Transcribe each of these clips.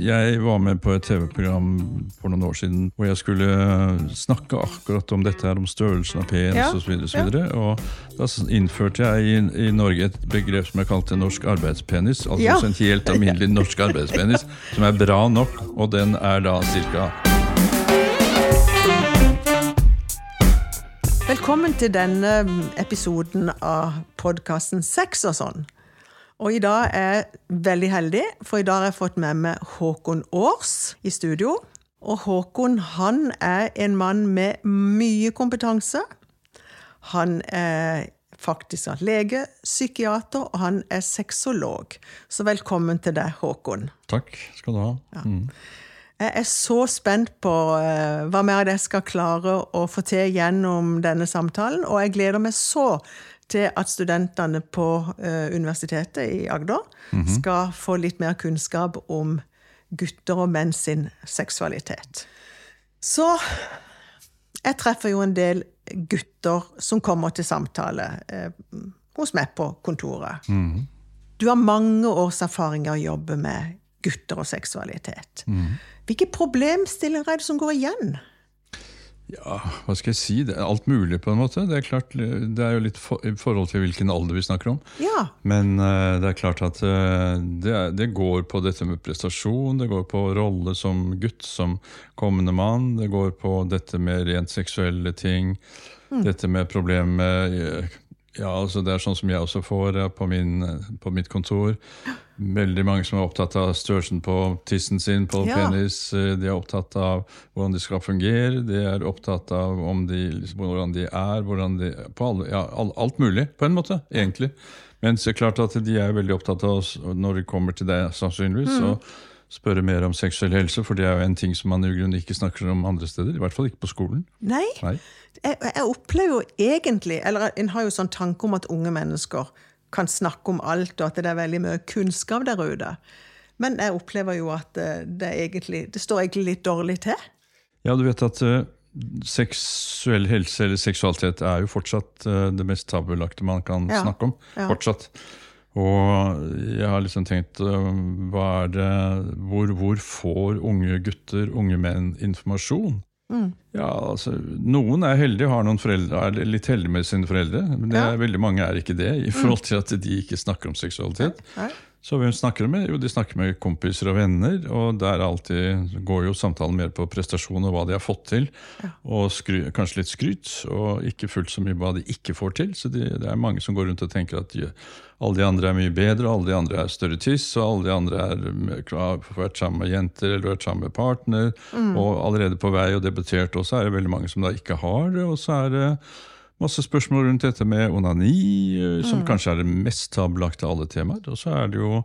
Jeg var med på et TV-program for noen år siden hvor jeg skulle snakke akkurat om dette her, om størrelsen av penis Ja, osv. Og, så videre, og da innførte jeg i, i Norge et begrep som jeg kalte norsk arbeidspenis. Altså Ja. en helt alminnelig norsk arbeidspenis, som er bra nok, og den er da cirka Velkommen til denne episoden av podkasten Sex og sånn. Og i dag er jeg veldig heldig, for i dag har jeg fått med meg Håkon Aars i studio. Og Håkon han er en mann med mye kompetanse. Han er faktisk lege, psykiater, og han er sexolog. Så velkommen til deg, Håkon. Takk skal du ha. Mm. Jeg er så spent på eh, hva mer jeg skal klare å få til gjennom denne samtalen, og jeg gleder meg så til at studentene på eh, Universitetet i Agder skal få litt mer kunnskap om gutter og menn sin seksualitet. Så jeg treffer jo en del gutter som kommer til samtale eh, hos meg på kontoret. Du har mange års erfaring å jobbe med gutter og seksualitet. Hvilke problemstillinger er det som går igjen? Ja, hva skal jeg si? Det alt mulig, på en måte. Det er klart, det er jo litt for, i forhold til hvilken alder vi snakker om. Ja, Men uh, det er klart at uh, det, er- det går på dette med prestasjon, det går på rolle som gutt, som kommende mann, det går på dette med rent seksuelle ting, dette med problemet med eh, ja, altså Det er sånn som jeg også får eh, på, min, eh, på mitt kontor. Veldig mange som er opptatt av størrelsen på tissen sin, på Ja. penis. eh, De er opptatt av hvordan de skal fungere, de er opptatt av om de, liksom, hvordan de er, hvordan de, på alle, ja, alt mulig, på en måte, egentlig. Men så klart at de er veldig opptatt av oss når de kommer til deg, sannsynligvis, Mm. og spørre mer om seksuell helse, for det er jo en ting som man i grunnen ikke snakker om andre steder. I hvert fall ikke på skolen. Nei. Nei. Jeg, jeg opplever jo egentlig Eller en har jo sånn tanke om at unge mennesker kan snakke om alt, og at det er veldig mye kunnskap der ute. Men jeg opplever jo at eh, det, egentlig, det står egentlig litt dårlig til. Ja, du vet at uh, seksuell helse eller seksualitet er jo fortsatt uh, det mest tabulagte man kan Ja. snakke om. Ja. Fortsatt. Og jeg har liksom tenkt eh, hva er det, hvor, hvor får unge gutter, unge menn, informasjon? Mm. Ja, altså, Noen er heldige og har noen foreldre, er litt heldige med sine foreldre. Men det Ja. veldig mange er ikke det, i forhold til at de ikke snakker om seksualitet. Nei. Så hvem snakker de med? Jo, de snakker med kompiser og venner. Og der er alltid, går jo samtalen mer på prestasjon og hva de har fått til. Og skry, kanskje litt skryt, og ikke fullt så mye hva de ikke får til. Så de, det er mange som går rundt og tenker at de, alle de andre er mye bedre, alle de andre er større tiss, og alle de andre er, har vært sammen med jenter eller vært sammen med partner, og allerede på vei og debutert. Og så er det veldig mange som da ikke har det. Og så er det Masse spørsmål rundt dette med onani, som som kanskje er det mest tabelagte av alle temaer. Og så er det jo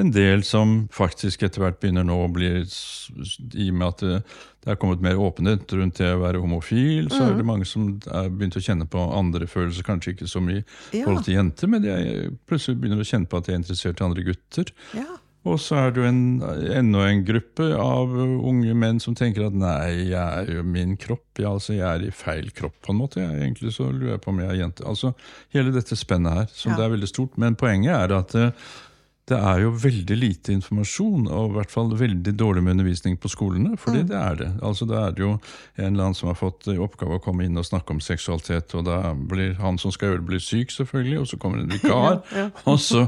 en del som faktisk etter hvert begynner nå å bli I og med at det, det er kommet mer åpenhet rundt det å være homofil, så er det mange som er begynt å kjenne på andre følelser, kanskje ikke så mye i Ja. forhold til jenter, men de er, plutselig begynner å kjenne på at de er interessert i andre gutter. Ja. Og så er det jo en, enda en gruppe av unge menn som tenker at nei, jeg er jo min kropp, jeg, altså jeg er i feil kropp på en måte. Jeg, egentlig så lurer jeg på om jeg er jente. Altså hele dette spennet her, som Ja. det er veldig stort. Men poenget er at eh, det er jo veldig lite informasjon, og i hvert fall veldig dårlig med undervisning på skolene. fordi det er det. Altså Det er jo en eller annen som har fått i oppgave å komme inn og snakke om seksualitet, og da blir han som skal gjøre det, blir syk, selvfølgelig, og så kommer en vikar, og så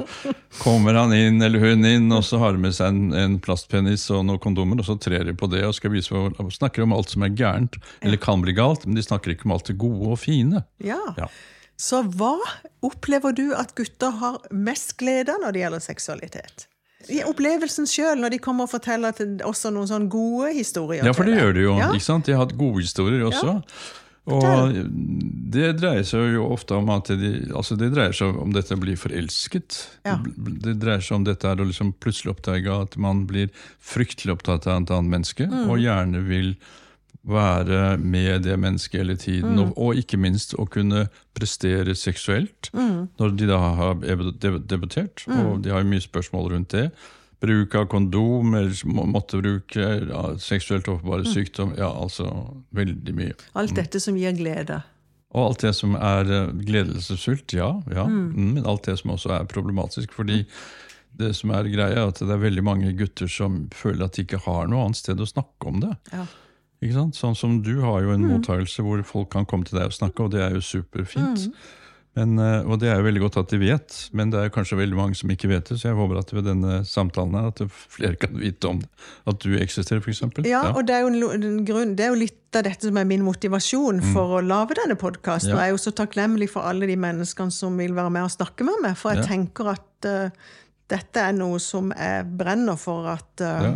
kommer han inn, eller hun inn, og så har de med seg en, en plastpenis og noen kondomer, og så trer de på det og skal vise og snakker om alt som er gærent, eller kan bli galt, men de snakker ikke om alt det gode og fine. ja. Ja. Så hva opplever du at gutter har mest glede av når det gjelder seksualitet? I opplevelsen sjøl, når de kommer og forteller også noen sånne gode historier. Ja, for det gjør de jo. Ja. ikke sant? De har hatt gode historier også. Og det dreier seg jo ofte om at de, altså det dreier seg om dette å bli forelsket. Ja. Det, det dreier seg om dette er å liksom plutselig oppdage at man blir fryktelig opptatt av et annet menneske, Mm. og gjerne vil være med det mennesket hele tiden. Mm. Og, og ikke minst å kunne prestere seksuelt Mm. når de da har debutert. Mm. Og de har jo mye spørsmål rundt det. Bruk av kondom, eller må- måtte bruke ja, seksuelt overbare sykdom. Ja, altså veldig mye. Alt dette som gir glede. Og alt det som er eh, gledelsesfullt, ja. ja mm. Men alt det som også er problematisk. Fordi det som er greia, er at det er veldig mange gutter som føler at de ikke har noe annet sted å snakke om det. Ja. Ikke sant? Sånn som du har jo en mottakelse hvor folk kan komme til deg og snakke, og det er jo superfint. Men, eh, og det er jo veldig godt at de vet, men det er kanskje veldig mange som ikke vet det, så jeg håper at ved denne samtalen her at flere kan vite om det. At du eksisterer, f.eks. Ja, og det er, jo en, grunn, det er jo litt av dette som er min motivasjon for å lage denne podkasten. Ja. Og jeg er jo så takknemlig for alle de menneskene som vil være med og snakke med meg. For jeg Ja. tenker at eh, dette er noe som jeg brenner for at, eh,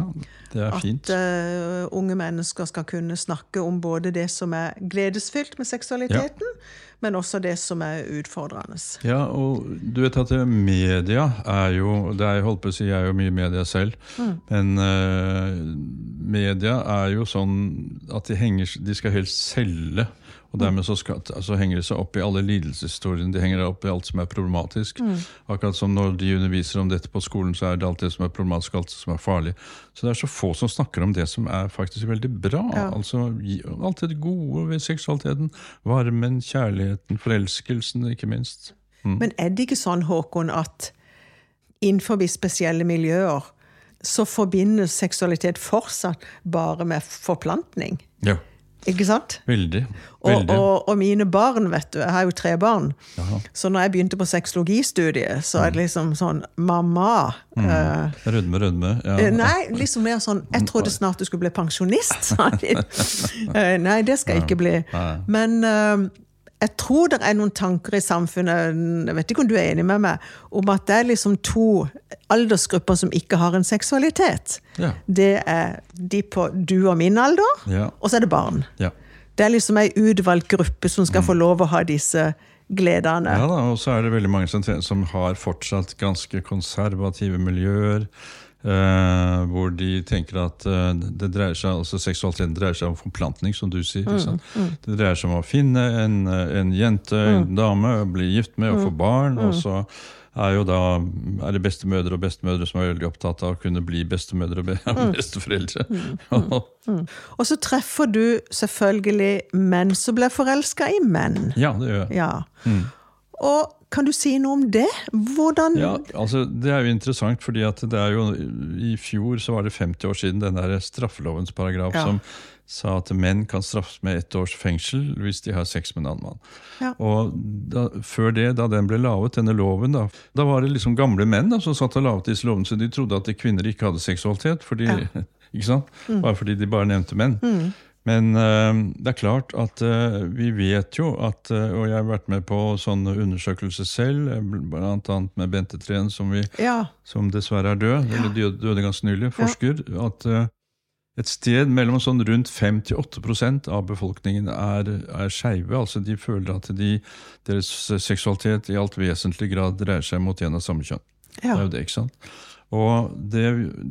Ja, at uh, unge mennesker skal kunne snakke om både det som er gledesfylt med seksualiteten, men også det som er utfordrende. Ja, og du vet at media er jo det er, holdt på å si, jeg er jo mye media selv. Men uh, media er jo sånn at de, henger, de skal helst selge. Og dermed så, skal, så henger de seg opp i alle lidelseshistoriene. De henger opp i alt som er problematisk. Akkurat som når de underviser om dette på skolen, så er det alt det som er problematisk, alt det som er farlig. Så det er så få som snakker om det som er faktisk veldig bra. Ja. Altså alt det gode ved seksualiteten. Varmen, kjærligheten, forelskelsen, ikke minst. Men er det ikke sånn, Håkon, at innenfor spesielle miljøer så forbindes seksualitet fortsatt bare med forplantning? Ja. Ikke sant? Veldig. Og, veldig. og, og mine barn, vet du, jeg har jo tre barn, Jaha. så når jeg begynte på sexologistudiet, så er det liksom sånn Mamma eh, Rødme, rødme. Ja. Eh, Nei, liksom mer sånn Jeg trodde snart du skulle bli pensjonist, sa de. Eh, Nei, det skal jeg ikke bli. Men jeg tror det er noen tanker i samfunnet, jeg vet ikke om du er enig med meg, om at det er liksom to aldersgrupper som ikke har en seksualitet. Ja. Det er de på du og min alder, Ja. og så er det barn. Ja. Det er liksom ei utvalgt gruppe som skal få lov å ha disse gledene. ja da, og så er det veldig mange som, som har fortsatt ganske konservative miljøer. Eh, hvor de tenker at uh, det dreier seg, altså seksualiteten dreier seg om forplantning, som du sier. ikke sant? Det dreier seg om å finne en, eh, en jente, en dame, bli gift med og få barn. Og så er jo da er det bestemødre og bestemødre som er veldig opptatt av å kunne bli bestemødre og be besteforeldre. Og så treffer du selvfølgelig menn som blir forelska i menn. ja, det gjør jeg. Ja. Og kan du si noe om det? Hvordan Ja, altså Det er jo interessant, fordi at det er jo i fjor så var det 50 år siden den der straffelovens paragraf Ja. som sa at menn kan straffes med ett års fengsel hvis de har sex med en annen mann. Ja. Og da, Før det, da den ble laget, denne loven, da, da var det liksom gamle menn da, som satt og laget disse lovene, så de trodde at kvinner ikke hadde seksualitet. fordi, ikke sant? Bare fordi de bare nevnte menn. Men eh, det er klart at eh, vi vet jo at eh, Og jeg har vært med på sånne undersøkelser selv, bl.a. med Bente Treen, som, vi, Ja. som dessverre er død, eller døde døde ganske nylig, forsker, at eh, et sted mellom sånn rundt 5-8 av befolkningen er, er skeive. Altså de føler at de, deres seksualitet i alt vesentlig grad dreier seg mot en av samme kjønn. Det er jo det, ikke sant? Og det,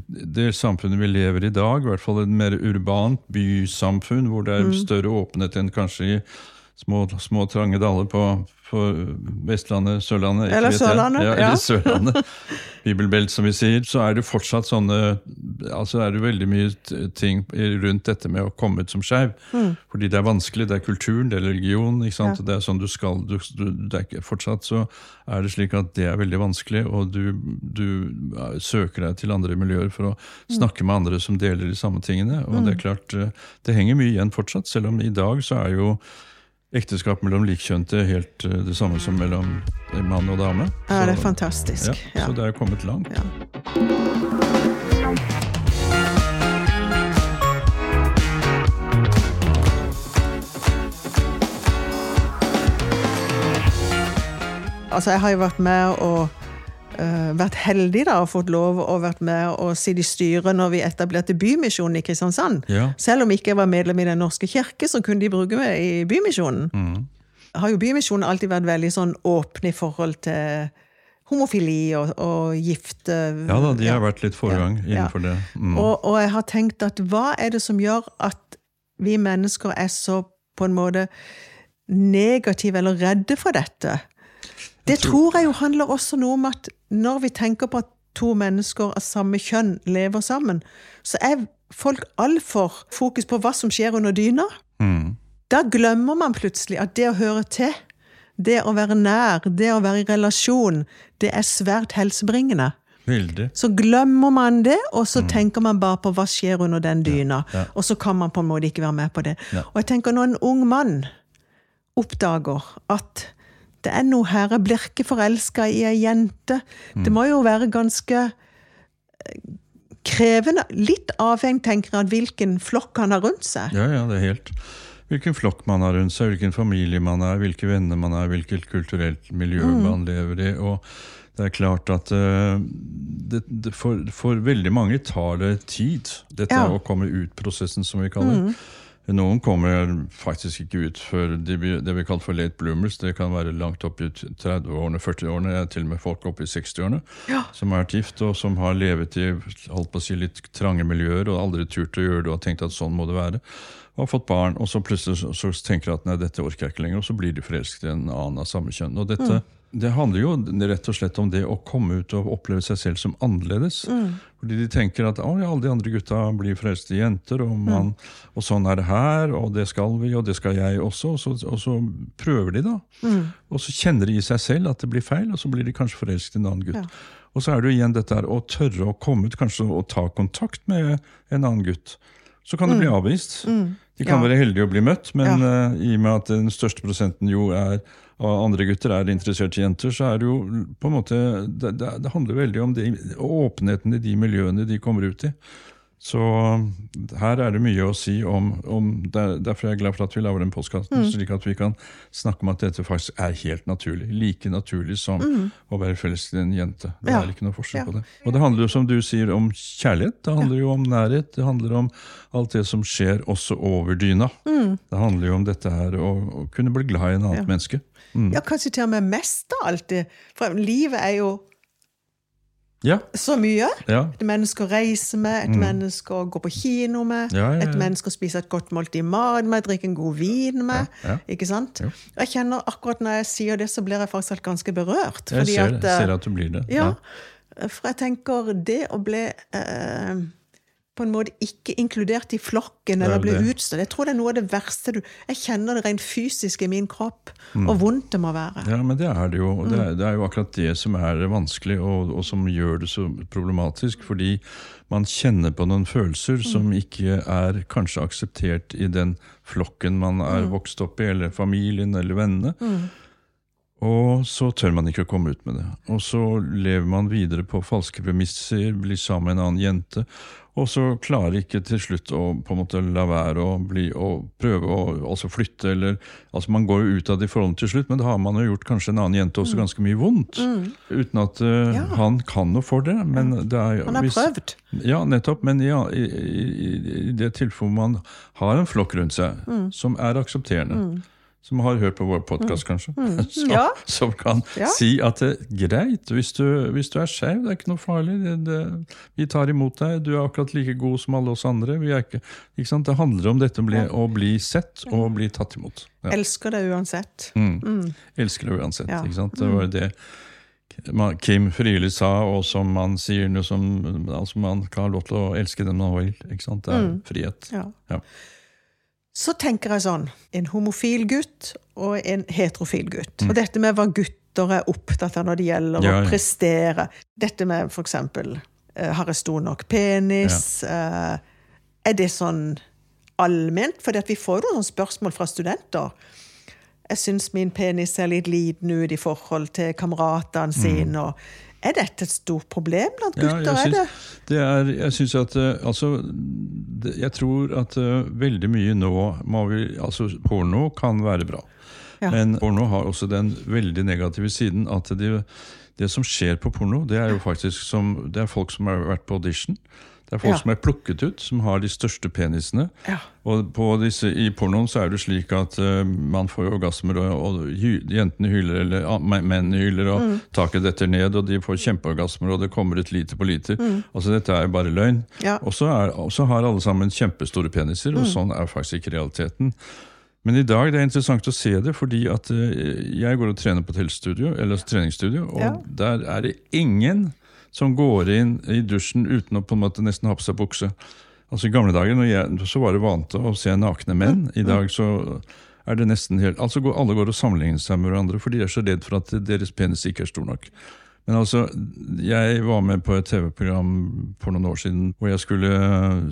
det samfunnet vi lever i i dag, i hvert fall et mer urbant bysamfunn, hvor det er større åpenhet enn kanskje i små, små trange daler på, på Vestlandet, Sørlandet Eller. Sørlandet, Ja, ja. eller Sørlandet. Bibelbelt, som vi sier. Så er det fortsatt sånne altså er det veldig mye ting rundt dette med å komme ut som skeiv. Fordi det er vanskelig. Det er kulturen, det er religion. ikke sant? Mm. Ja. Det er sånn du skal du, du, det er ikke, Fortsatt så er det slik at det er veldig vanskelig, og du, du søker deg til andre miljøer for å Mm. snakke med andre som deler de samme tingene. Og det er klart, eh, det henger mye igjen fortsatt, selv om i dag så er jo ekteskap mellom likkjønte er helt eh, det samme som mellom mann og dame. ja, det er fantastisk. ja. Så det er jo kommet langt. Ja. Altså, jeg har jo vært med og vært heldig da, og fått lov å vært med og sitte i styret når vi etablerte Bymisjonen i Kristiansand. Ja. Selv om ikke jeg var medlem i Den norske kirke, så kunne de bruke meg i Bymisjonen. Mm. Har jo Bymisjonen alltid vært veldig sånn åpne i forhold til homofili og, og gifte Ja da, de har vært litt foregang Ja, ja. innenfor det. Mm. og, og jeg har tenkt at hva er det som gjør at vi mennesker er så på en måte negative eller redde for dette? Det tror jeg jo handler også noe om at når vi tenker på at to mennesker av samme kjønn lever sammen, så er folk altfor fokus på hva som skjer under dyna. Mm. Da glemmer man plutselig at det å høre til, det å være nær, det å være i relasjon, det er svært helsebringende. Veldig. Så glemmer man det, og så tenker man bare på hva skjer under den dyna. Ja. Og så kan man på en måte ikke være med på det. Ja. Og jeg tenker når en ung mann oppdager at det er noe her, jeg blir ikke forelska i ei jente Det må jo være ganske eh, krevende. Litt avhengig, tenker jeg, av hvilken flokk han har rundt seg. Ja, ja, det er helt Hvilken flokk man har rundt seg, hvilken familie man er, hvilke venner man er, hvilket kulturelt miljø man lever i. og det er klart at uh, det, det for, for veldig mange tar det tid, dette Ja. å komme ut prosessen, som vi kaller det. Noen kommer faktisk ikke ut før de, det vi kaller for late bloomers. Det kan være langt opp i 30-årene, 40-årene, til og med folk opp i 60-årene. Ja. Som har vært gift, og som har levet i holdt på å si, litt trange miljøer og aldri turt å gjøre det og tenkt at sånn må det være. Og har fått barn, og så plutselig så, så tenker de at nei, dette orker jeg ikke lenger, og så blir de forelsket i en annen av samme kjønn. Og dette, Det handler jo rett og slett om det å komme ut og oppleve seg selv som annerledes. Fordi de tenker at ja, alle de andre gutta blir forelsket i jenter, og, man, og sånn er det her, og det skal vi, og det skal jeg også. Og så, og så prøver de, da. Og så kjenner de i seg selv at det blir feil, og så blir de kanskje forelsket i en annen gutt. Ja. Og så er det jo igjen dette her å tørre å komme ut, kanskje å ta kontakt med en annen gutt. Så kan det bli avvist. De kan Ja. være heldige å bli møtt, men eh, i og med at den største prosenten jo er av andre gutter er interessert i jenter, så er det jo på en måte Det, det, det handler veldig om det, åpenheten i de miljøene de kommer ut i. Så her er det mye å si om, om der, Derfor er jeg glad for at vi lager den postkassen, slik at vi kan snakke om at dette faktisk er helt naturlig. Like naturlig som å være felles til en jente. Det Ja. er ikke noe forskjell Ja. på det. Og det handler jo, som du sier, om kjærlighet. Det handler jo om nærhet. Det handler om alt det som skjer også over dyna. Det handler jo om dette her å, å kunne bli glad i en annet menneske. Ja, kanskje til og med mest av alt det. For livet er jo Ja. så mye. Ja. Et menneske å reise med, et menneske å gå på kino med, Ja, et menneske å spise et godt måltid mat med, drikke en god vin med. Ikke sant? Jo. Jeg kjenner akkurat når jeg sier det, så blir jeg faktisk ganske berørt. Jeg ser, at, eh, ser at du blir det. Ja, for jeg tenker det å bli eh, på en måte ikke inkludert i flokken eller ble utstøtt. Jeg tror det er noe av det verste du Jeg kjenner det rent fysisk i min kropp, og vondt det må være. Ja, men det er det jo. og Det er, det er jo akkurat det som er vanskelig, og, og som gjør det så problematisk. Fordi man kjenner på noen følelser som ikke er kanskje akseptert i den flokken man er vokst opp i, eller familien eller vennene. Og så tør man ikke å komme ut med det. Og så lever man videre på falske premisser, blir sammen med en annen jente. Og så klarer ikke til slutt å på en måte la være å bli, og prøve å altså flytte. eller, altså Man går jo ut av det forholdene til slutt, men da har man jo gjort kanskje en annen jente også ganske mye vondt. Uten at uh, Ja. han kan noe for det. men det er, Han har hvis- prøvd. Ja, nettopp. Men ja, i, i, i det tilfellet man har en flokk rundt seg Mm. som er aksepterende, som har hørt på vår podkast, kanskje, som, Mm. Ja. som kan Ja. si at det er greit, hvis du, hvis du er skeiv, det er ikke noe farlig. Det, det, vi tar imot deg, du er akkurat like god som alle oss andre. Vi er ikke, ikke sant? Det handler om dette å bli, å bli sett og bli tatt imot. Ja. Elsker det uansett. Mm. Elsker det uansett. Mm. Ikke sant? Det var det Kim Friele sa, og som man sier noe som altså Man kan ha lov til å elske dem man vil. Ikke sant? Det er frihet. Mm. Ja. Ja. Så tenker jeg sånn En homofil gutt og en heterofil gutt. Og dette med hva gutter er opptatt av når det gjelder ja, Ja, å prestere. Dette med for eksempel eh, Har jeg stor nok penis? Eh, er det sånn allment? For vi får jo noen spørsmål fra studenter. Jeg syns min penis ser litt liten ut i forhold til kameratene sine. og Er dette et stort problem blant gutter? Ja, jeg det? syns, det er, jeg syns at eh, Altså, det, jeg tror at uh, veldig mye nå må vi Altså, porno kan være bra. Ja. Men porno har også den veldig negative siden at det, det som skjer på porno, det er jo faktisk som Det er folk som har vært på audition. Det er folk Ja. som er plukket ut, som har de største penisene. Ja. Og på disse, I pornoen så er det slik at uh, man får orgasmer, og, og hy, jentene hyler, eller uh, mennene hyler, og Mm. taket detter ned, og de får kjempeorgasmer, og det kommer ut liter på liter. Altså Dette er jo bare løgn. Mm. Ja. Og så har alle sammen kjempestore peniser, Mm. og sånn er faktisk ikke realiteten. Men i dag det er interessant å se det, fordi at eh, jeg går og trener på eller treningsstudio, og Ja. der er det ingen som går inn i dusjen uten å på en måte nesten ha på seg bukse. Altså I gamle dager når jeg, så var det vant å se nakne menn. I dag så er det nesten helt Altså går- Alle går og sammenligner seg med hverandre, for de er så redd for at deres penis ikke er stor nok. Men altså, jeg var med på et TV-program for noen år siden hvor jeg skulle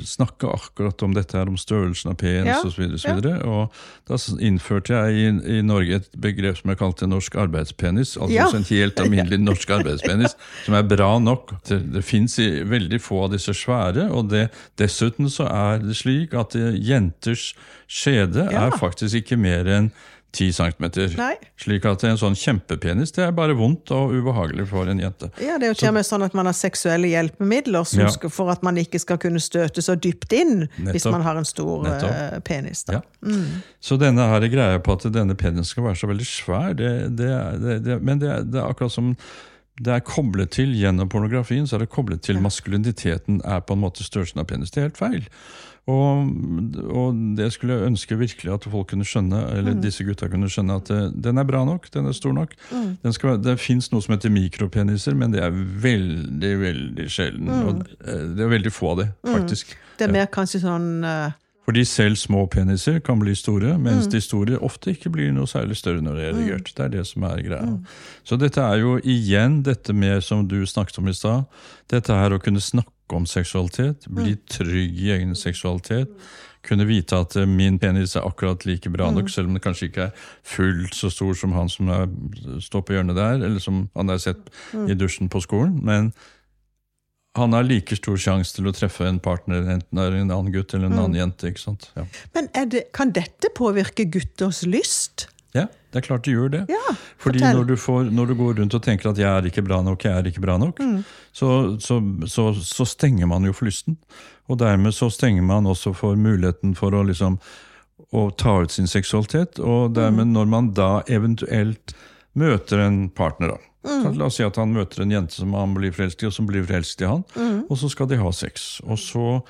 snakke akkurat om dette her, om størrelsen av penis Ja, osv. Og, så videre, og da innførte jeg i, i Norge et begrep som jeg kalte norsk arbeidspenis. Altså Ja. en helt alminnelig norsk arbeidspenis, som er bra nok. Det, det fins veldig få av disse svære, og det, dessuten så er det slik at eh, jenters skjede Ja. er faktisk ikke mer enn 10 cm. Slik at en sånn kjempepenis det er bare vondt og ubehagelig for en jente. Ja, Det er jo til og med sånn at man har seksuelle hjelpemidler som Ja. skal, for at man ikke skal kunne støte så dypt inn hvis man har en stor Nettopp. eh, penis. Da. Ja. Så denne her greia på at denne penisen skal være så veldig svær, det, det, det, men det, det er akkurat som det er koblet til gjennom pornografien, så er det koblet til maskuliniteten er på en måte størrelsen av penis. Det er helt feil. Og, og det skulle jeg ønske virkelig at folk kunne skjønne, eller disse gutta kunne skjønne, at det, den er bra nok, den er stor nok. Den skal, det fins noe som heter mikropeniser, men det er veldig, veldig sjelden. Og eh, det er veldig få av det, faktisk. Det er mer kanskje sånn uh... Fordi selv små peniser kan bli store, mens de store ofte ikke blir noe særlig større når det er erigert. Det er det som er greia. Så dette er jo igjen dette med, som du snakket om i stad, dette her å kunne snakke om seksualitet, bli trygg i egen seksualitet. Kunne vite at eh, min penis er akkurat like bra nok, selv om det kanskje ikke er fullt så stor som han som er, står på hjørnet der, eller som han har sett i dusjen på skolen. Men han har like stor sjanse til å treffe en partner, enten det er en annen gutt eller en annen jente. ikke sant? Ja. Men det, kan dette påvirke gutters lyst? Ja, det er klart det gjør det. Ja, Fordi når du, får, når du går rundt og tenker at 'jeg er ikke bra nok', 'jeg er ikke bra nok', Mm. så, så, så, så stenger man jo for lysten. Og dermed så stenger man også for muligheten for å liksom å ta ut sin seksualitet. Og dermed, Mm. når man da eventuelt møter en partner, da. Mm. La oss si at han møter en jente som han blir forelsket i, og som blir forelsket i han. Mm. Og så skal de ha sex. Og så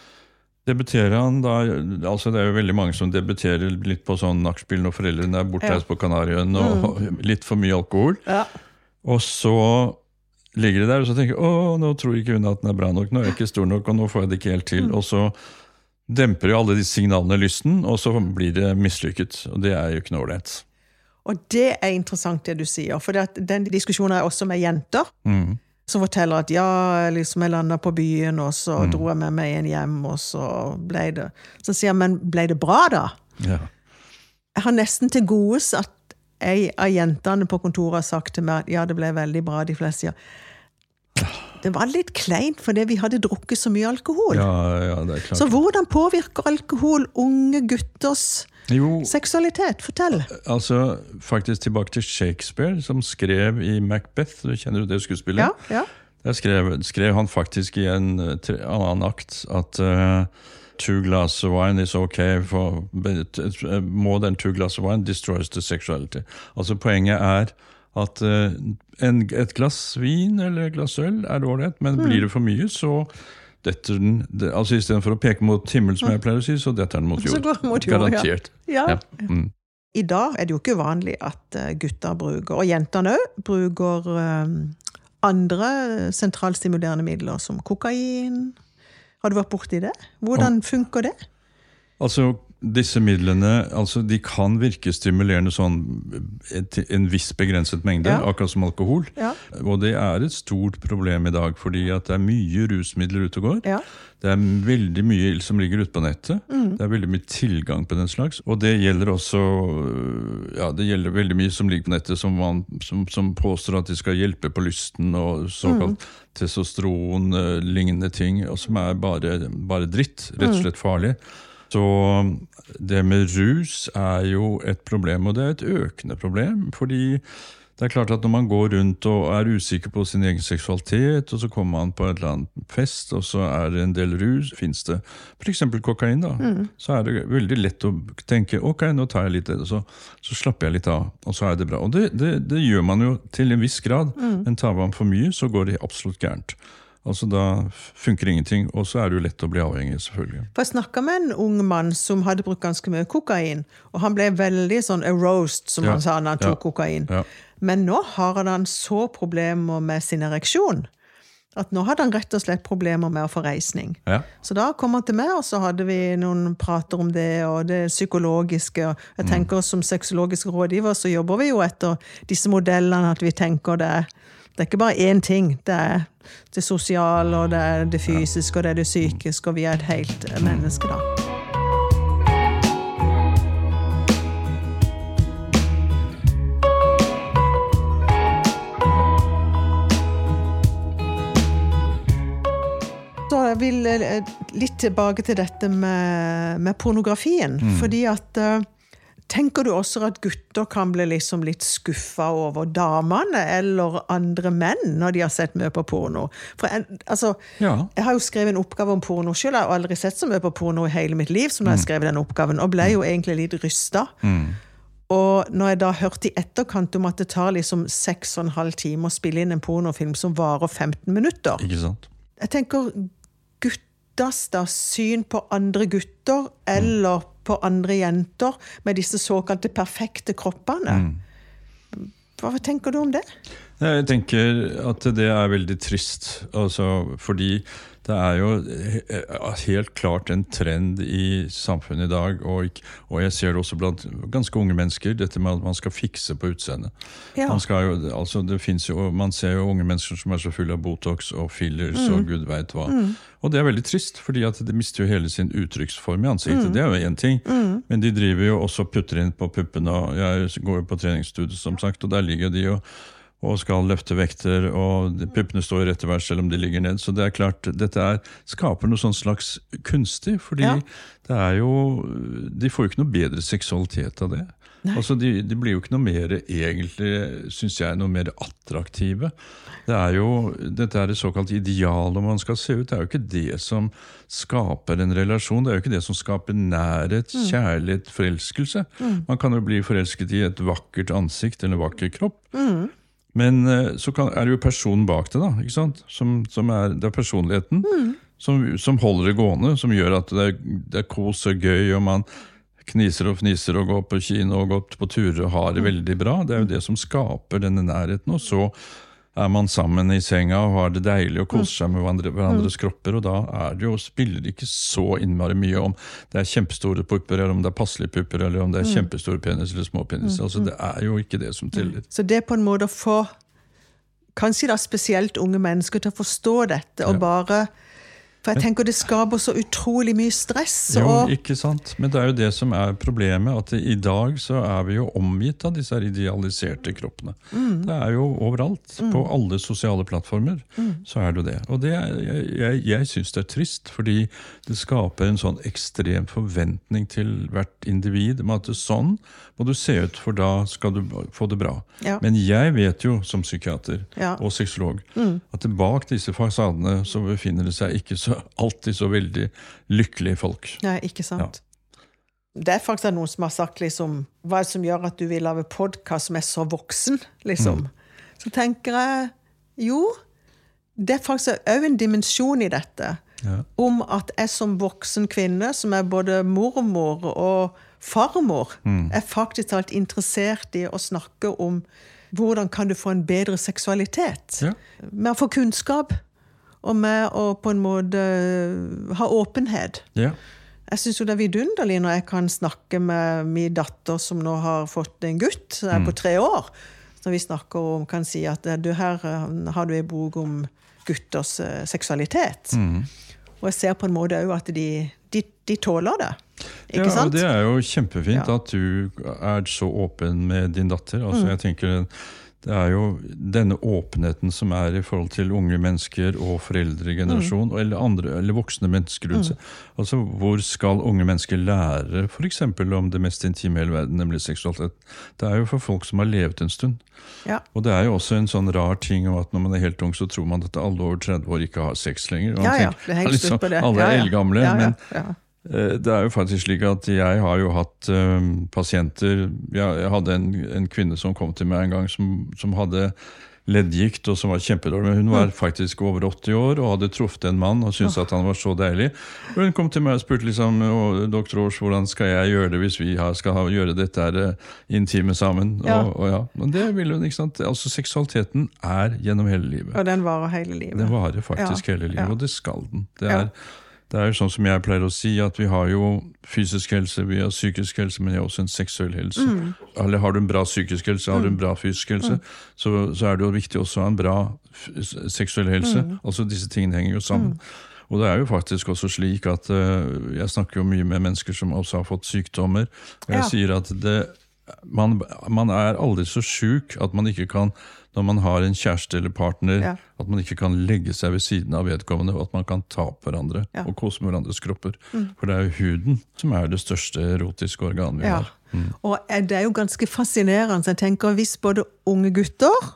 debuterer han da altså Det er jo veldig mange som debuterer litt på sånn nachspiel når foreldrene er bortreist på Kanariøyene og litt for mye alkohol. Ja. Og så ligger de der og så tenker å, nå tror ikke hun at den er bra nok, nå er jeg ikke stor nok, og nå får jeg det ikke helt til. Og så demper jo alle disse signalene lysten, og så blir det mislykket. Og det er jo ikke noe ålreit. Og det er interessant det du sier, for den diskusjonen er også med jenter. Mm. Som forteller at ja, liksom jeg landa på byen, og så Mm. dro jeg med meg en hjem, og så ble det Så sier jeg, men ble det bra, da? Ja. Jeg har nesten til gode at ei av jentene på kontoret har sagt til meg at ja, det ble veldig bra. De fleste sier det var litt kleint fordi vi hadde drukket så mye alkohol. ja, ja, det er klart. Så hvordan påvirker alkohol unge gutters Jo, seksualitet? Fortell. altså faktisk tilbake til Shakespeare, som skrev i Macbeth. Du kjenner jo det skuespillet? Ja, ja. Der skrev, skrev han faktisk i en eh, annen akt at uh, two glass of wine is okay for but, eh, more than two glass of wine destroys the sexuality. Altså Poenget er at eh, en, et glass vin eller et glass øl er ålreit, men blir det for mye, så detter den det, altså Istedenfor å peke mot himmel, som jeg pleier å si, så detter den mot Så jord. går mot jord, ja. Garantert. Ja. Ja. Mm. I dag er det jo ikke uvanlig at eh, gutter bruker, og jentene òg, bruker eh, andre sentralstimulerende midler, som kokain. Har du vært borti det? Hvordan funker det? Altså, disse midlene altså, de kan virke stimulerende sånn til en viss begrenset mengde, Ja. akkurat som alkohol. Ja. Og det er et stort problem i dag, fordi at det er mye rusmidler ute og går. Ja. Det er veldig mye ild som ligger ute på nettet. Mm. Det er veldig mye tilgang på den slags. Og det gjelder også ja, det gjelder veldig mye som ligger på nettet, som, man, som, som påstår at de skal hjelpe på lysten, og såkalt Mm. testosteron-lignende ting, og som er bare, bare dritt. Rett Mm. og slett farlig. Så det med rus er jo et problem, og det er et økende problem. Fordi det er klart at når man går rundt og er usikker på sin egen seksualitet, og så kommer man på et eller annet fest, og så er det en del rus, fins det f.eks. kokain, da, så er det veldig lett å tenke ok, nå tar jeg litt det, så, så slapper jeg litt av, og så er det bra. Og det, det, det gjør man jo til en viss grad, men tar man for mye, så går det absolutt gærent. Altså Da funker ingenting, og så er det jo lett å bli avhengig, selvfølgelig. For Jeg snakka med en ung mann som hadde brukt ganske mye kokain. Og han ble veldig sånn aroused, som Ja, han sa når han tok ja, kokain. ja. Men nå har han så problemer med sin ereksjon at nå hadde han rett og slett problemer med å få reisning. Ja. Så da kom han til meg, og så hadde vi noen prater om det, og det psykologiske. og Jeg tenker Som sexologisk rådgiver så jobber vi jo etter disse modellene, at vi tenker det Det er ikke bare én ting. Det er det sosiale, og det er det fysiske, og det er det psykiske, og vi er et helt menneske, da. Så jeg vil litt tilbake til dette med, med pornografien. Fordi at eh, Tenker du også at gutter kan bli liksom litt skuffa over damene eller andre menn når de har sett mye på porno? For jeg, altså, Ja. jeg har jo skrevet en oppgave om porno sjøl. Jeg har aldri sett så mye på porno i hele mitt liv som når jeg skrev den oppgaven, og ble jo egentlig litt rysta. Og når jeg da hørte i etterkant om at det tar liksom seks og en halv time å spille inn en pornofilm som varer 15 minutter? Jeg tenker guttas da syn på andre gutter eller på andre jenter med disse såkalte perfekte kroppene. Hva tenker du om det? Jeg tenker at det er veldig trist, altså, fordi det er jo helt klart en trend i samfunnet i dag, og, og jeg ser det også blant ganske unge mennesker, dette med at man skal fikse på utseendet. Ja. Altså, det man ser jo unge mennesker som er så fulle av Botox og fillers og gud veit hva. Og det er veldig trist, fordi at de mister jo hele sin uttrykksform i ansiktet. Det er jo én ting, men de driver jo også og putter inn på puppene. og Jeg går jo på treningsstudio, som sagt, og der ligger de jo og skal løfte vekter, og puppene står rett til vers selv om de ligger ned. Så det er klart, dette er, skaper noe sånn slags kunstig, fordi Ja. det er jo De får jo ikke noe bedre seksualitet av det. Altså, de, de blir jo ikke noe mer egentlig, syns jeg, noe mer attraktive. Det er jo, Dette er det såkalte idealet man skal se ut. Det er jo ikke det som skaper en relasjon. Det er jo ikke det som skaper nærhet, kjærlighet, forelskelse. Man kan jo bli forelsket i et vakkert ansikt eller en vakker kropp. Men eh, så kan, er det jo personen bak det, da. ikke sant? Som, som er, det er personligheten som, som holder det gående, som gjør at det er, det er kos og gøy, og man kniser og fniser og går på kino og går på turer og har det veldig bra. Det er jo det som skaper denne nærheten. Og så er man sammen i senga og har det deilig og koser seg med hverandre, hverandres kropper, og da er det jo, spiller det ikke så innmari mye om det er kjempestore pupper, eller om det er passelige pupper, eller om det er kjempestore penis eller små penis. Altså, det er jo ikke det som teller. Så det er på en måte å få kanskje da spesielt unge mennesker til å forstå dette, og bare For jeg tenker det skaper så utrolig mye stress. Jo, ikke sant? Men det er jo det som er problemet, at i dag så er vi jo omgitt av disse idealiserte kroppene. Det er jo overalt. På alle sosiale plattformer så er det jo det. Og det er, jeg, jeg, jeg syns det er trist, fordi det skaper en sånn ekstrem forventning til hvert individ om at sånn må du se ut, for da skal du få det bra. Ja. Men jeg vet jo som psykiater Ja. og sexolog at bak disse fasadene så befinner det seg ikke så, alltid så veldig lykkelige folk. Nei, ikke sant. Det er faktisk noen som har sagt liksom Hva er det som gjør at du vil lage podkast som er så voksen? liksom? Så tenker jeg jo, det er faktisk òg en dimensjon i dette. Ja. Om at jeg som voksen kvinne, som er både mormor og farmor, er faktisk alt interessert i å snakke om hvordan kan du få en bedre seksualitet. Ja. Med å få kunnskap, og med å på en måte ha åpenhet. Ja. Jeg syns det er vidunderlig når jeg kan snakke med min datter som nå har fått en gutt, som er på tre år. Når vi snakker om, kan si at du her eh, har du en bok om gutters seksualitet. seksualitet. Og jeg ser på en måte òg at de, de, de tåler det. Ikke ja, og sant? det er jo kjempefint Ja. at du er så åpen med din datter. Altså, jeg tenker Det er jo denne åpenheten som er i forhold til unge mennesker og foreldregenerasjon, eller, andre, eller voksne mennesker. rundt seg. Altså, Hvor skal unge mennesker lære f.eks. om det mest intime i hele verden, nemlig seksualitet? Det er jo for folk som har levd en stund. Ja. Og det er jo også en sånn rar ting om at når man er helt ung, så tror man at alle over 30 år ikke har sex lenger. Og Ja, ja, det henger liksom, på det. Alle er ja. eldgamle. Men Det er jo faktisk slik at jeg har jo hatt eh, pasienter Jeg hadde en, en kvinne som kom til meg en gang som, som hadde leddgikt og som var kjempedårlig. Men hun var faktisk over 80 år og hadde truffet en mann og syntes at han var så deilig. Og hun kom til meg og spurte liksom, doktor Aars, hvordan skal jeg gjøre det hvis vi skal gjøre dette her, eh, intime sammen. Ja. Og, og ja, men det vil hun, ikke sant? Altså Seksualiteten er gjennom hele livet. Og den varer hele livet. Den varer faktisk Ja, hele livet, og det skal den. Det er, Det er jo sånn som jeg pleier å si, at vi har jo fysisk helse, vi har psykisk helse, men vi har også en seksuell helse. Mm. Eller har du en bra psykisk helse, har du en bra fysisk helse, så, så er det jo viktig også å ha en bra seksuell helse. Mm. Altså disse tingene henger jo sammen. Og det er jo faktisk også slik at uh, Jeg snakker jo mye med mennesker som også har fått sykdommer. Og jeg Ja. sier at det, man, man er aldri så sjuk at man ikke kan når man har en kjæreste eller partner, Ja. at man ikke kan legge seg ved siden av vedkommende, og at man kan ta på hverandre Ja. og kose med hverandres kropper. For det er jo huden som er det største erotiske organet vi Ja. har. Og eh, det er jo ganske fascinerende. Jeg tenker Hvis både unge gutter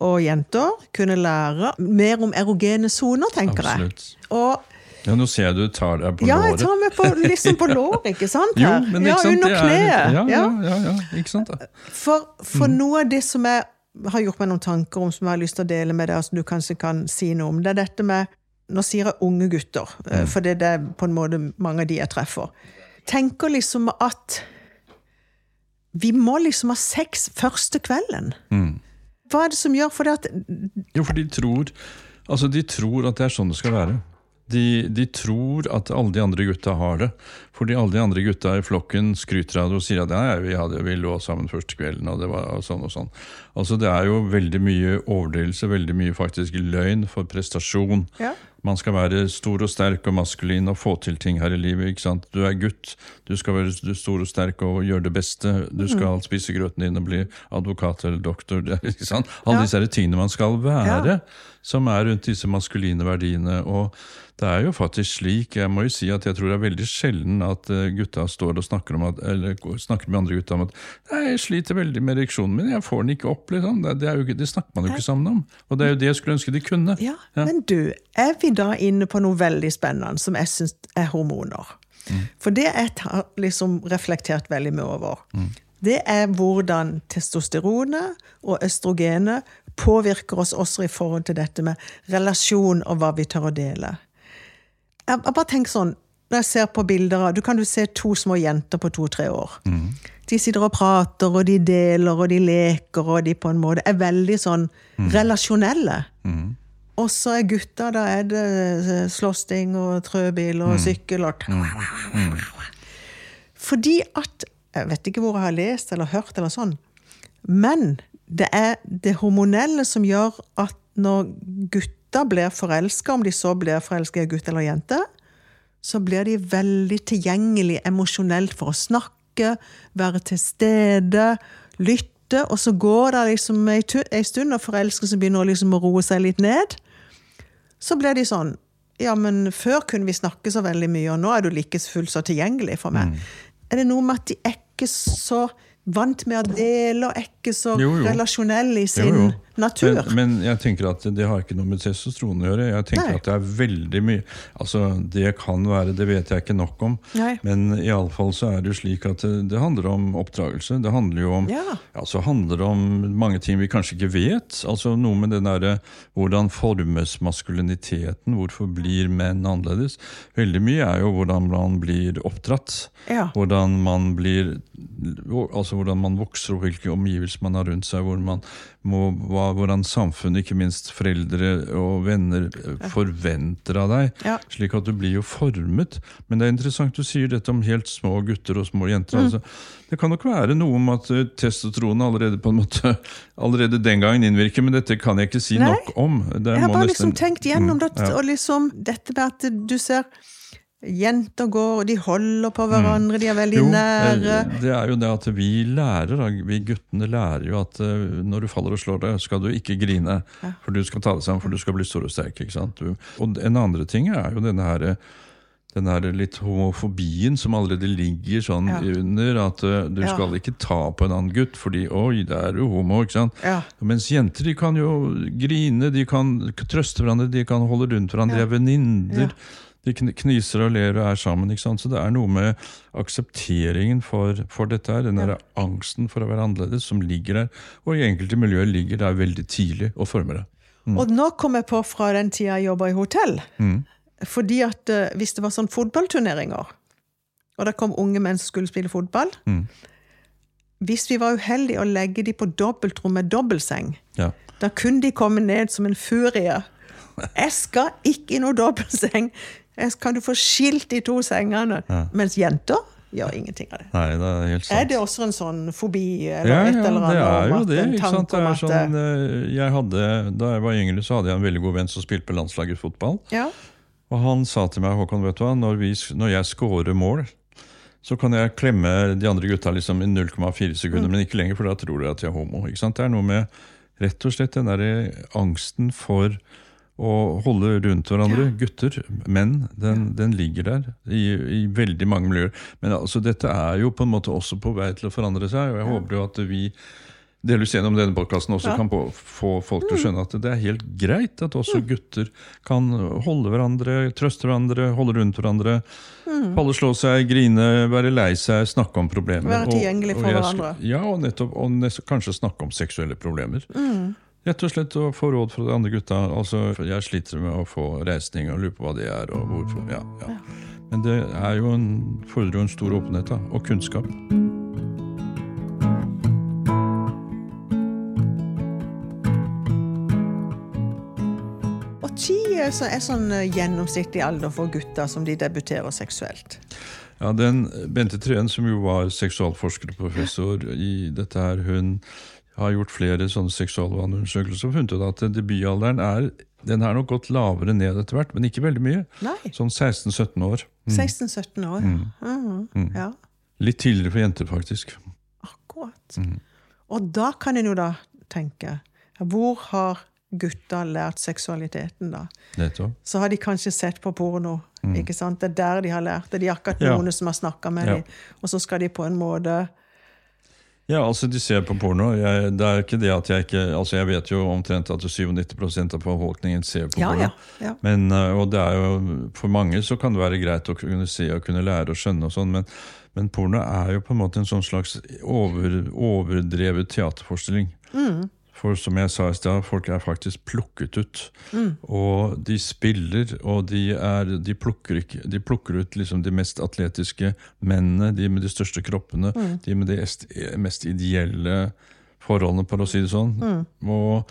og jenter kunne lære mer om erogene soner, tenker jeg. Absolutt. Og Ja, nå ser jeg du tar deg på ja, jeg tar meg på, liksom på låret, ikke sant? Jo, her? men ja, ikke sant, under det er- kneet. Ja, ja, ja. ja, ja, ikke sant da? For, for Mm. noe av det som jeg har gjort meg noen tanker om, som jeg har lyst til å dele med deg, som du kanskje kan si noe om, det er dette med Nå sier jeg unge gutter, Mm. eh, for det er på en måte mange av de jeg treffer. Tenker liksom at vi må liksom ha sex første kvelden. Mm. Hva er det som gjør for det at Jo, for de tror, altså de tror at det er sånn det skal være. De, de tror at alle de andre gutta har det. Fordi alle de andre gutta i flokken skryter av det og sier at ja, vi, hadde, vi lå sammen første kvelden, og det var sånn og sånn. Altså Det er jo veldig mye overdrivelse, veldig mye faktisk løgn for prestasjon. Ja. Man skal være stor og sterk og maskulin og få til ting her i livet. ikke sant? Du er gutt, du skal være stor og sterk og gjøre det beste. Du skal spise grøten din og bli advokat eller doktor. ikke sant? Alle Ja. disse tingene man skal være, som er rundt disse maskuline verdiene. Og det er jo faktisk slik, jeg må jo si at jeg tror det er veldig sjelden at eh, gutta står og snakker, om at, eller snakker med andre gutta om at Nei, jeg sliter veldig med ereksjonen min, jeg får den ikke opp. liksom. Det, det, er jo, ikke- det snakker man jo ikke sammen om. Og det er jo det jeg skulle ønske de kunne. Ja, Men du, er vi da inne på noe veldig spennende som jeg syns er hormoner? For det jeg har liksom reflektert veldig mye over, det er hvordan testosteronet og østrogenet påvirker oss også i forhold til dette med relasjon og hva vi tør å dele. Jeg, jeg bare tenker sånn, når jeg ser på bilder av Du kan jo se to små jenter på to-tre år. De sitter og prater, og de deler, og de leker, og de på en måte er veldig sånn relasjonelle. Og så er gutta, da er det eh, slåssing og trøbil og sykkel og Fordi at Jeg vet ikke hvor jeg har lest eller hørt eller sånn, men det er det hormonelle som gjør at når gutta blir forelska, om de så blir forelska i gutt eller jente, så blir de veldig tilgjengelige emosjonelt for å snakke, være til stede, lytte, og så går det liksom ei stund, og forelskelsen begynner liksom å roe seg litt ned. Så blir de sånn Ja, men før kunne vi snakke så veldig mye, og nå er du like fullt så tilgjengelig for meg. Er det noe med at de er ikke så vant med å dele, og er ikke så Jo, jo. relasjonelle i sin Jo, jo. Natur? Men, men jeg tenker at det har ikke noe med testosteron å gjøre. Jeg tenker Nei. at det er veldig mye Altså, Det kan være, det vet jeg ikke nok om. Nei. Men iallfall så er det jo slik at det, det handler om oppdragelse. Det handler jo om Ja. Altså handler det om mange ting vi kanskje ikke vet. Altså Noe med den derre Hvordan formes maskuliniteten? Hvorfor blir menn annerledes? Veldig mye er jo hvordan man blir oppdratt. Ja. Hvordan man blir Altså hvordan man vokser og hvilke omgivelser man har rundt seg, hvor man må, hva, hvordan samfunnet, ikke minst foreldre og venner, eh, forventer av deg. Ja. Slik at du blir jo formet. Men det er interessant du sier dette om helt små gutter og små jenter. Mm. Altså, det kan nok være noe om at eh, testosteronet allerede på en måte allerede den gangen innvirker, men dette kan jeg ikke si Nei. nok om. Det Jeg har bare nesten- liksom tenkt gjennom Mm, det, ja. og liksom dette med at du ser jenter går, og de holder på hverandre, de er veldig Jo, nære. eh, det er jo det at vi lærer, da. vi guttene lærer jo at eh, når du faller og slår deg, skal du ikke grine. For du skal ta deg sammen, for du skal bli stor og sterk. ikke sant? Og en andre ting er jo denne her, den her litt homofobien som allerede ligger sånn Ja. under. At eh, du Ja. skal ikke ta på en annen gutt, fordi 'oi, det er jo homo'. ikke sant? Ja. Mens jenter de kan jo grine, de kan trøste hverandre, de kan holde rundt hverandre, de er venninner. Ja. De kn- kniser og ler og er sammen. ikke sant? Så det er noe med aksepteringen for, for dette her. Den der angsten for å være annerledes som ligger der. Og i enkelte miljøer ligger der veldig tidlig og former det. Og nå kom jeg på fra den tida jeg jobba i hotell. Fordi at eh, hvis det var sånn fotballturneringer, og det kom unge menn som skulle spille fotball Hvis vi var uheldige å legge de på dobbeltrom med dobbeltseng, Ja. da kunne de komme ned som en furie. Jeg skal ikke i noe dobbeltseng! Kan du få skilt de to sengene? Mens jenter gjør ingenting av det. Nei, det er helt sant. Er det også en sånn fobi eller Ja, et ja, eller det er jo det. Ikke sant? Det er sånn, eh, jeg hadde, da jeg var yngre, så hadde jeg en veldig god venn som spilte på landslaget fotball. Ja. Og han sa til meg, Håkon, vet du hva, når, vi, når jeg scorer mål, så kan jeg klemme de andre gutta liksom i 0,4 sekunder, men ikke lenger, for da tror de at jeg er homo. Det er noe med rett og slett den der angsten for å holde rundt hverandre. Gutter, menn, den, den ligger der i, i veldig mange miljøer. Men altså, dette er jo på en måte også på vei til å forandre seg, og jeg håper jo at vi delvis gjennom denne podkasten også Ja. kan på, få folk til å skjønne at det er helt greit at også gutter kan holde hverandre, trøste hverandre, holde rundt hverandre. Falle, slå seg, grine, være lei seg, snakke om problemer. Være tilgjengelig tilgjengelig og for jeg hverandre. Ja, og, nettopp, og nest, kanskje snakke om seksuelle problemer. Rett og slett å få råd fra de andre gutta. Altså, jeg sliter med å få reisning og lurer på hva det er. og hvorfor. Ja, ja. Men det er jo en, fordrer jo en stor åpenhet da, og kunnskap. Er er sånn eh, gjennomsnittlig alder for gutter som de debuterer seksuelt. Ja, den Bente Treen, som jo var seksualforsker og professor i dette her, hun har gjort flere sånne seksualvaneundersøkelser og funnet ut at debutalderen er den har nok gått lavere ned etter hvert, men ikke veldig mye. Nei. Sånn 16-17 år. 16-17 år, ja. Mm. ja. Litt tidligere for jenter, faktisk. Akkurat. Mm. Og da kan en jo da tenke Hvor har gutta lært seksualiteten, da? Nettopp. Så har de kanskje sett på porno. ikke sant? Det er der de har lært det. De har akkurat noen Ja. som har snakka med Ja. dem, og så skal de på en måte Ja, altså de ser på porno. Jeg, det er ikke det at jeg ikke Altså jeg vet jo omtrent at 97% av befolkningen ser på Ja, porno. ja, ja. Men, øh, og det er jo, For mange så kan det være greit å kunne se og kunne lære og skjønne, og sånn, men, men porno er jo på en måte en sånn slags over, overdrevet teaterforestilling. Mm. For som jeg sa i stad, folk er faktisk plukket ut. Og de spiller, og de, er, de, plukker, ikke, de plukker ut liksom de mest atletiske mennene, de med de største kroppene, de med de mest ideelle forholdene, for å si det sånn. Og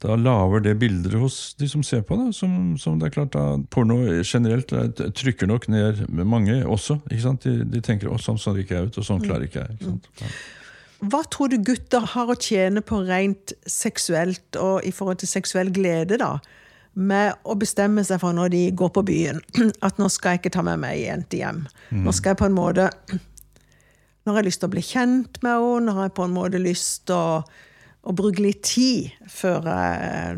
da lager det bilder hos de som ser på det. Som, som det er klart da, Porno generelt eh, trykker nok ned mange også. ikke sant? De, de tenker å, sånn ser ikke jeg ut, og sånn klarer ikke jeg. ikke sant? Ja. Hva tror du gutter har å tjene på rent seksuelt og i forhold til seksuell glede, da? Med å bestemme seg for når de går på byen, at nå skal jeg ikke ta med meg ei jente hjem. Nå skal jeg på en måte Når jeg har lyst til å bli kjent med henne, når jeg på en måte lyst til å, å bruke litt tid før jeg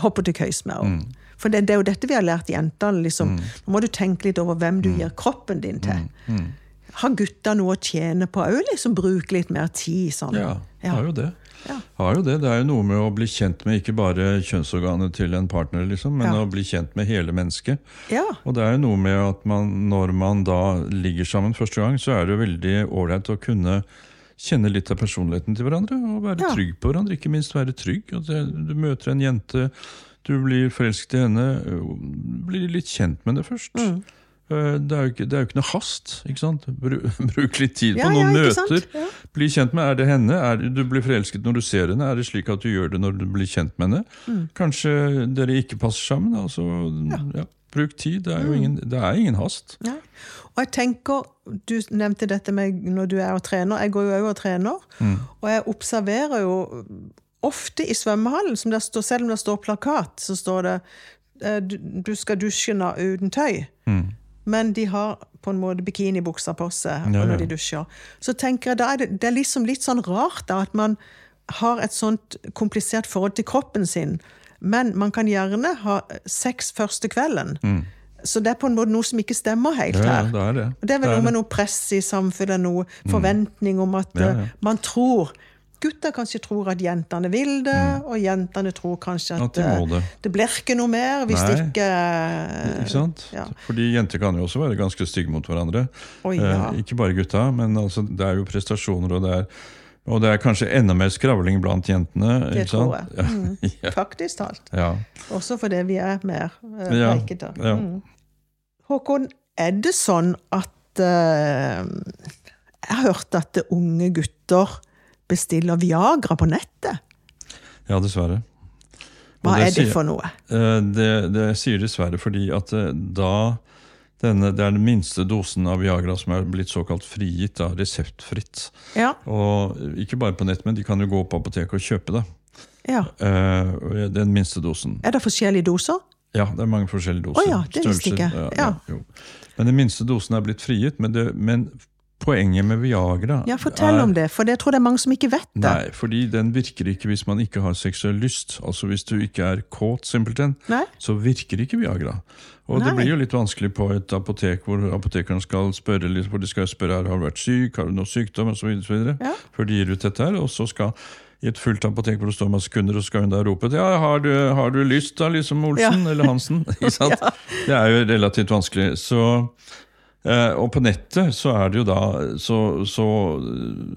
hopper til køys med henne. For det, det er jo dette vi har lært jentene. Liksom. Nå må du tenke litt over hvem du gir kroppen din til. Har gutta noe å tjene på òg? Liksom, bruke litt mer tid sånn? Ja, har jo det. Ja. Har jo det. Det er jo noe med å bli kjent med ikke bare kjønnsorganet til en partner, liksom, men Ja. å bli kjent med hele mennesket. Ja. Og det er jo noe med at man, når man da ligger sammen første gang, så er det jo veldig ålreit å kunne kjenne litt av personligheten til hverandre. Og være Ja. trygg på hverandre. Ikke minst være trygg. Du møter en jente, du blir forelsket i henne, blir litt kjent med det først. Mm. Eh, Det er, jo ikke, er jo ikke noe hast. ikke sant? Bruk litt tid på Ja, noen ja, møter. Ja. Bli kjent med, Er det henne? Er det, du blir forelsket når du ser henne? Er det slik at du gjør det når du blir kjent med henne? Mm. Kanskje dere ikke passer sammen? altså ja. Bruk tid. Det er Mm. jo ingen, det er ingen hast. Og jeg tenker, Du nevnte dette med når du er og trener. Jeg går jo òg og trener. Og jeg observerer jo ofte i svømmehallen, står, selv om det står plakat, så står det eh, du, skal dusje uten tøy. Men de har på en måte bikinibukser på seg Ja, når de dusjer. Så tenker jeg, da er det, det er liksom litt sånn rart da, at man har et sånt komplisert forhold til kroppen sin. Men man kan gjerne ha sex første kvelden. Så det er på en måte noe som ikke stemmer helt her. Ja, ja, det er det. Det er vel noe med noe press i samfunnet, noe forventning om at Ja, ja. eh, man tror Gutter kanskje tror at jentene vil det, og jentene tror kanskje at, Mm. At de eh, det. det blir ikke noe mer hvis Nei. ikke eh, Ikke sant? Ja. Fordi jenter kan jo også være ganske stygge mot hverandre. Oi, ja. eh, ikke bare gutta, men altså, det er jo prestasjoner, og det er, og det er kanskje enda mer skravling blant jentene. Det ikke tror sant? jeg. Mm. Ja. Faktisk talt. ja. Også fordi vi er mer uh, Ja, preikete. ja. Mm. Håkon, er det sånn at uh, Jeg har hørt at unge gutter bestiller Viagra på nettet. ja, dessverre. Og Hva er det for noe? Eh, Det, det sier dessverre fordi at eh, da denne, det er den minste dosen av Viagra som er blitt såkalt frigitt, da, reseptfritt. Ja. Og ikke bare på nett, men de kan jo gå på apoteket og kjøpe det. ja. Uh, den minste dosen. Er det forskjellige doser? Ja, det er mange forskjellige doser. Å ja, det visste ikke. Ja. Men den minste dosen er blitt frigitt. Men, det, men poenget med Viagra Ja, Fortell er, om det, for det tror det er mange som ikke vet det. Nei, fordi den virker ikke hvis man ikke har seksuell lyst. Altså Hvis du ikke er kåt, simpelthen, Nei? så virker ikke Viagra. Og det blir jo litt vanskelig på et apotek hvor apotekeren skal spørre litt, hvor de skal spørre har du vært syk, har du noe sykdom osv. Ja. Før de gir ut dette her. Og så skal i et fullt apotek hvor det står masse kunder, og så skal hun da rope ja, har du, har du lyst da, liksom Olsen Ja. eller Hansen? Ikke sant? Det er jo relativt vanskelig. Så og på nettet så er det jo da så, så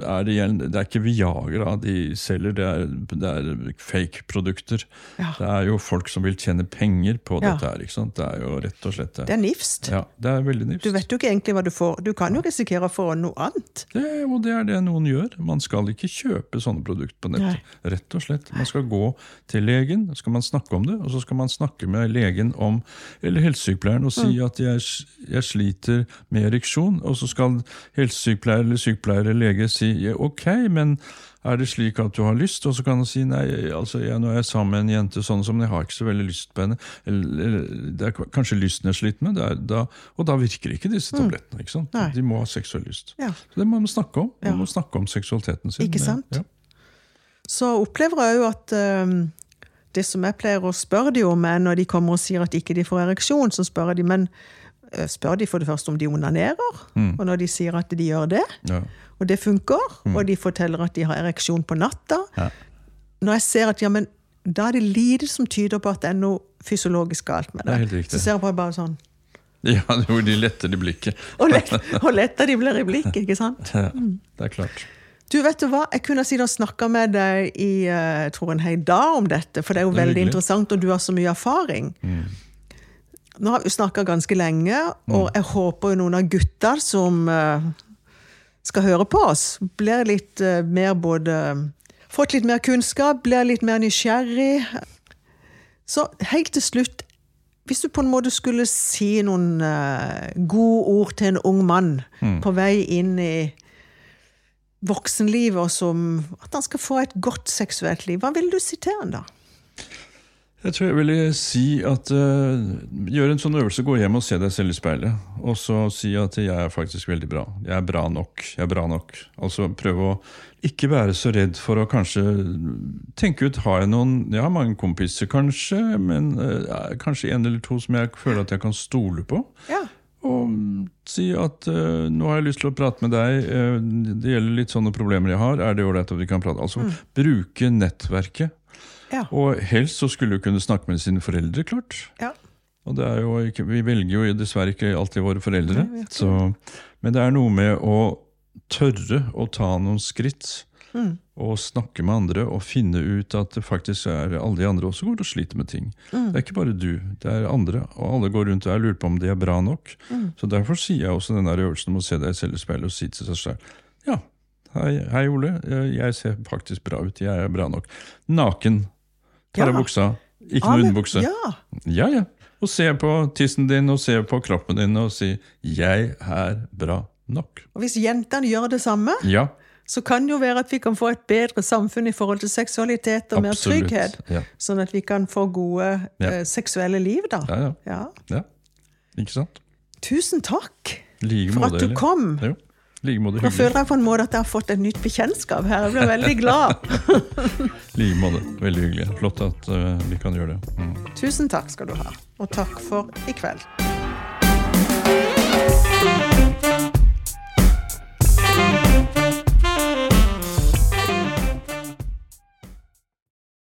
er det igjen Det er ikke Viagra de selger, det er, det er fake-produkter. Ja. Det er jo folk som vil tjene penger på Ja. dette her. ikke sant? Det er jo rett og slett det. Det er nifst. Ja, det er veldig nifst. Du vet jo ikke egentlig hva du får. Du kan jo risikere å få noe annet. Det, og det er det noen gjør. Man skal ikke kjøpe sånne produkter på nettet. Rett og slett. Man skal gå til legen, så skal man snakke om det, og så skal man snakke med legen om, eller helsesykepleieren og si at jeg, jeg sliter med ereksjon. Og så skal helsesykepleier eller sykepleier eller lege si ok, men er det slik at du har lyst? Og så kan han si nei, altså jeg, nå er jeg sammen med en jente sånn som jeg har ikke så veldig lyst på henne. Eller, eller det er kanskje lysten jeg sliter med, er, da, og da virker ikke disse tablettene. ikke sant? Nei. De må ha seksuell lyst. Ja. Så det må man snakke om. Man Ja. må snakke om seksualiteten sin. Ikke sant? Ja. Så opplever jeg jo at øhm, det som jeg pleier å spørre de om, er når de kommer og sier at ikke de får ereksjon, så spør jeg de, men spør de for det første om de onanerer, og når de sier at de gjør det, Ja. og det funker, og de forteller at de har ereksjon på natta, Ja. når jeg ser at ja, men da er det lite som tyder på at det er noe fysiologisk galt med Det det. Så ser jeg bare, bare sånn ja, jo, de letter i blikket. Og lett, og letter de blir i blikket, ikke sant? Ja, det er klart. Du, vet du hva? Jeg kunne si snakka med deg i eh, tror en hel dag om dette, for det er jo Det er veldig hyggelig. interessant, og du har så mye erfaring. Nå har vi snakka ganske lenge, og jeg håper noen av gutta som eh, skal høre på oss, blir litt eh, mer både Fått litt mer kunnskap, blir litt mer nysgjerrig. Så helt til slutt, hvis du på en måte skulle si noen eh, gode ord til en ung mann på vei inn i voksenlivet, og som at han skal få et godt seksuelt liv, hva ville du si til han da? Jeg tror jeg ville si at uh, gjør en sånn øvelse, gå hjem og se deg selv i speilet. Og så si at jeg er faktisk veldig bra. Jeg er bra nok. Jeg er bra nok. Altså prøve å ikke være så redd for å kanskje tenke ut Har jeg noen Jeg har mange kompiser, kanskje, men uh, kanskje en eller to som jeg føler at jeg kan stole på. Ja. Og si at uh, nå har jeg lyst til å prate med deg, uh, det gjelder litt sånne problemer jeg har, er det ålreit at vi kan prate? Altså bruke nettverket. Ja. Og helst så skulle du kunne snakke med sine foreldre, klart. ja. Og det er jo ikke, vi velger jo dessverre ikke alltid våre foreldre. Nei, Så, men det er noe med å tørre å ta noen skritt. Mm. Og snakke med andre og finne ut at det faktisk er alle de andre også går og sliter med ting. Mm. Det er ikke bare du, det er andre. Og alle går rundt og lurer på om de er bra nok. Mm. Så derfor sier jeg også denne øvelsen om å se deg selv i speilet og si til seg selv Ja, hei, hei Ole, jeg ser faktisk bra ut. Jeg er bra nok. Naken. Tar av Ja. buksa. Ikke Ah, noe underbukse. Ja. Ja, ja. Og se på tissen din og se på kroppen din og si 'jeg er bra nok'. Og hvis jentene gjør det samme, Ja, så kan det jo være at vi kan få et bedre samfunn i forhold til seksualitet og mer absolutt. trygghet. Ja, Sånn at vi kan få gode eh, seksuelle liv, da. ja, ja, Ja. ja. Ikke sant? Tusen takk Like for at du kom. Jo, like måte hyggelig. Nå føler jeg på en måte at jeg har fått et nytt bekjentskap her. Jeg ble veldig glad. I like måte. Veldig hyggelig. Flott at uh, vi kan gjøre det. Mm. Tusen takk skal du ha. Og takk for i kveld. thank